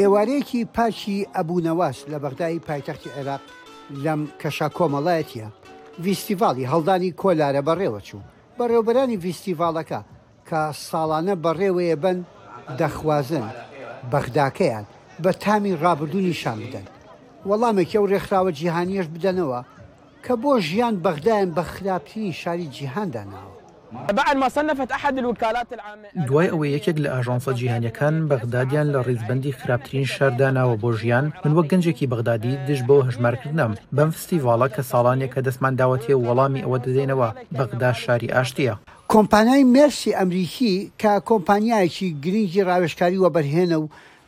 ئێوارەیەکی پاکی ئەبو نەواس لە بەغدای پایتەختی عێراق لەم کەشە کۆمەڵایەتییە ڤیستیڤاڵی هەڵدانی کۆلارە بەڕێوەچوو. بەڕێوەبەرانی ڤیستیڤاڵەکە کە ساڵانە بەڕێوەیەبەن دەخوازن بەغداکەیان بە تامی ڕابردوو نیشان بدەن، وەڵامێکی ئەو ڕێکخراوە جیهانییەش بدەنەوە. کە بۆ ژیان بەغدایان بە خراپترین شاری جیهاندا ناوە. دوای ئەوەی یەکێک لە ئاژانسە جیهانییەکان بەغدادیان لە ڕیزبەندی خراپترین شار داناوە بۆ ژیان، من وەک گەنجێکی بەغدادی دژ بەو هەژمارکردنەم. بەم فستیڤاڵە کە ساڵانێکە دەستمان داوەتێ و وەڵامی ئەوە دەدەینەوە بەغدا شاری ئاشتییە. کۆمپانیای مێرسی ئەمریکی کە کۆمپانیایەکی گرنگی ڕاوێژکاری وەبەرهێنە و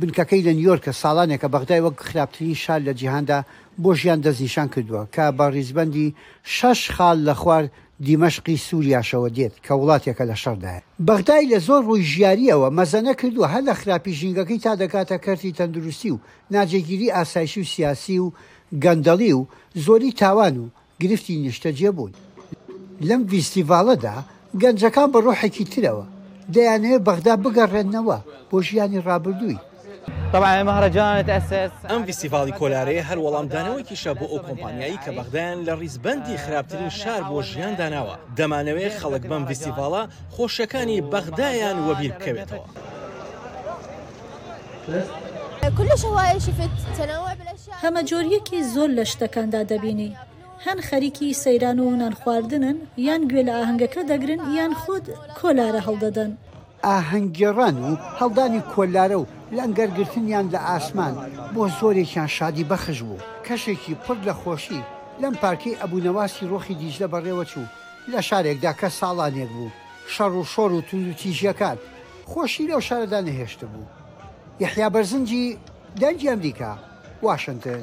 بنکەکەی لە نیویۆرکە، ساڵانێکە بەغدای وەک خراپترین شار لە جیهاندا بۆ ژیان دەستنیشان کردووە، کە بە ڕیزبەندی شەش خاڵ لە خوار دیمەشقی سووریاشەوە دێت، کە وڵاتێکە لە شەڕدایە. بەغدای لە زۆر ڕووی ژیارییەوە مەزەنە کردووە، هەر لە خراپی ژینگەکەی تا دەگاتە کەرتی تەندروستی و ناجێگیری ئاسایشی و سیاسی و گەندەڵی و زۆری تاوان و گرفتی نیشتەجێ بوون. لەم ڤیستیڤاڵەدا گەنجەکان بە ڕۆحێکی ترەوە دەیانەوێت بەغدا بگەڕێننەوە بۆ ژیانی ڕابردووی. ئەم ڤیستیڤاڵی کۆلارەیە هەر وەڵامدانەوەیکیشە بۆ ئەو کۆمپانیایی کە بەغدایان لە ڕیزبەندی خراپترین شار بۆ ژیان داناوە. دەمانەوێت خەڵک بەم ڤیستیڤاڵە خۆشەکانی بەغدایان وەبیر بکەوێتەوە. هەمەجۆرییەکی زۆر لە شتەکاندا دەبینی، هەن خەریکی سەیران و نان خواردنن، یان گوێ لە ئاهەنگەکە دەگرن، یان خود کۆلارە هەڵدەدەن. ئاهەنگگێڕان و هەڵدانی کۆلارە و لەنگەرگرتنیان لە ئاسمان، بۆ زۆرێکیان شادیبەخش بوو. کەشێکی پڕ لە خۆشی لەم پارکەی ئەبوونەواسی ڕۆخی دیجلە بەڕێوەچوو، لە شارێکدا کە ساڵانێک بوو شەڕ و شۆڕ و توندوتیژییەکان، خۆشی لەو شارەدا نەهێشتبوو. یەحیا بەرزنجی دەنگی ئەمریکا، واشنتن.